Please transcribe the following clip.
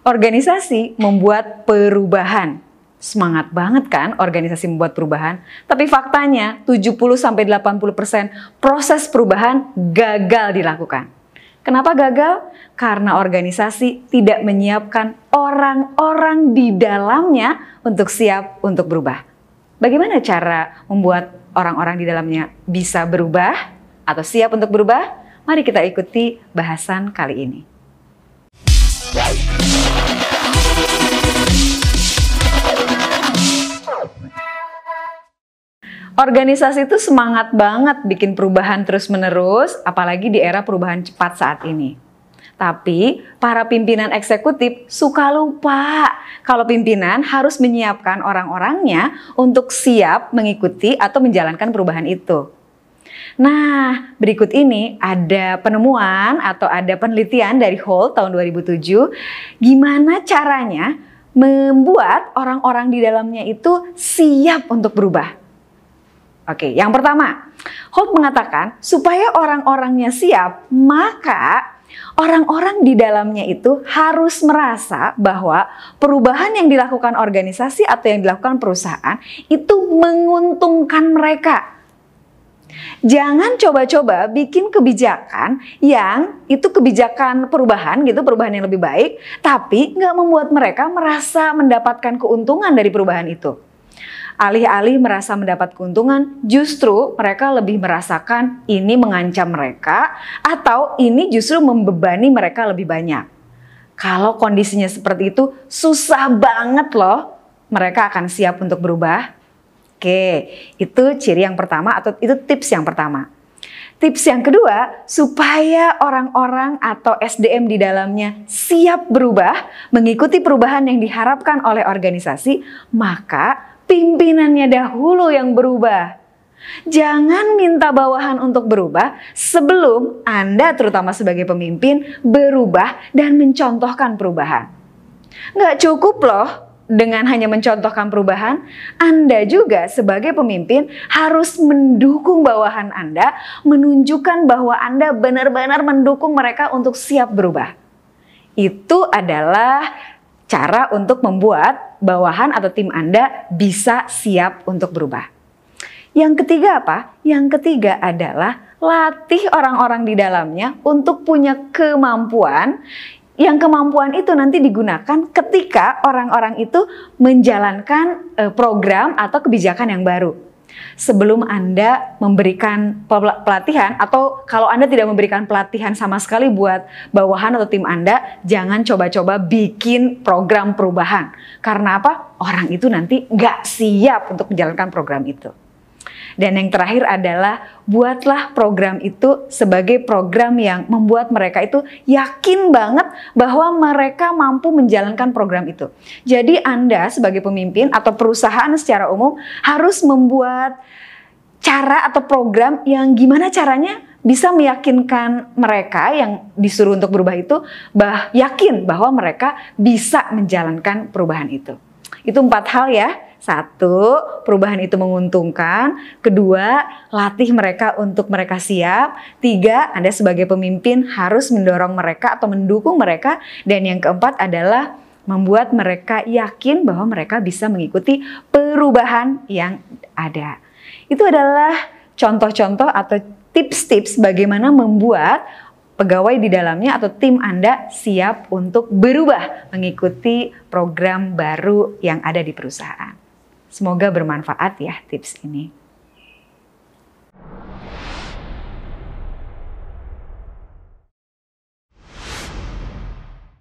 Organisasi membuat perubahan. Semangat banget kan organisasi membuat perubahan? Tapi faktanya 70-80% proses perubahan gagal dilakukan. Kenapa gagal? Karena organisasi tidak menyiapkan orang-orang di dalamnya untuk siap untuk berubah. Bagaimana cara membuat orang-orang di dalamnya bisa berubah atau siap untuk berubah? Mari kita ikuti bahasan kali ini. Organisasi itu semangat banget bikin perubahan terus-menerus, apalagi di era perubahan cepat saat ini. Tapi para pimpinan eksekutif suka lupa kalau pimpinan harus menyiapkan orang-orangnya untuk siap mengikuti atau menjalankan perubahan itu. Nah, berikut ini ada penemuan atau ada penelitian dari Hall tahun 2007 gimana caranya membuat orang-orang di dalamnya itu siap untuk berubah. Oke, yang pertama, Holt mengatakan supaya orang-orangnya siap, maka orang-orang di dalamnya itu harus merasa bahwa perubahan yang dilakukan organisasi atau yang dilakukan perusahaan itu menguntungkan mereka. Jangan coba-coba bikin kebijakan yang itu kebijakan perubahan gitu, perubahan yang lebih baik, tapi nggak membuat mereka merasa mendapatkan keuntungan dari perubahan itu alih-alih merasa mendapat keuntungan, justru mereka lebih merasakan ini mengancam mereka atau ini justru membebani mereka lebih banyak. Kalau kondisinya seperti itu, susah banget loh mereka akan siap untuk berubah. Oke, itu ciri yang pertama atau itu tips yang pertama. Tips yang kedua, supaya orang-orang atau SDM di dalamnya siap berubah, mengikuti perubahan yang diharapkan oleh organisasi, maka pimpinannya dahulu yang berubah. Jangan minta bawahan untuk berubah sebelum Anda terutama sebagai pemimpin berubah dan mencontohkan perubahan. Nggak cukup loh dengan hanya mencontohkan perubahan, Anda juga sebagai pemimpin harus mendukung bawahan Anda, menunjukkan bahwa Anda benar-benar mendukung mereka untuk siap berubah. Itu adalah cara untuk membuat bawahan atau tim Anda bisa siap untuk berubah. Yang ketiga apa? Yang ketiga adalah latih orang-orang di dalamnya untuk punya kemampuan yang kemampuan itu nanti digunakan ketika orang-orang itu menjalankan eh, program atau kebijakan yang baru sebelum Anda memberikan pelatihan atau kalau Anda tidak memberikan pelatihan sama sekali buat bawahan atau tim Anda, jangan coba-coba bikin program perubahan. Karena apa? Orang itu nanti nggak siap untuk menjalankan program itu. Dan yang terakhir adalah buatlah program itu sebagai program yang membuat mereka itu yakin banget bahwa mereka mampu menjalankan program itu. Jadi Anda sebagai pemimpin atau perusahaan secara umum harus membuat cara atau program yang gimana caranya bisa meyakinkan mereka yang disuruh untuk berubah itu bah yakin bahwa mereka bisa menjalankan perubahan itu. Itu empat hal ya. Satu, perubahan itu menguntungkan. Kedua, latih mereka untuk mereka siap. Tiga, Anda sebagai pemimpin harus mendorong mereka atau mendukung mereka. Dan yang keempat adalah membuat mereka yakin bahwa mereka bisa mengikuti perubahan yang ada. Itu adalah contoh-contoh atau tips-tips bagaimana membuat pegawai di dalamnya atau tim Anda siap untuk berubah mengikuti program baru yang ada di perusahaan. Semoga bermanfaat ya tips ini.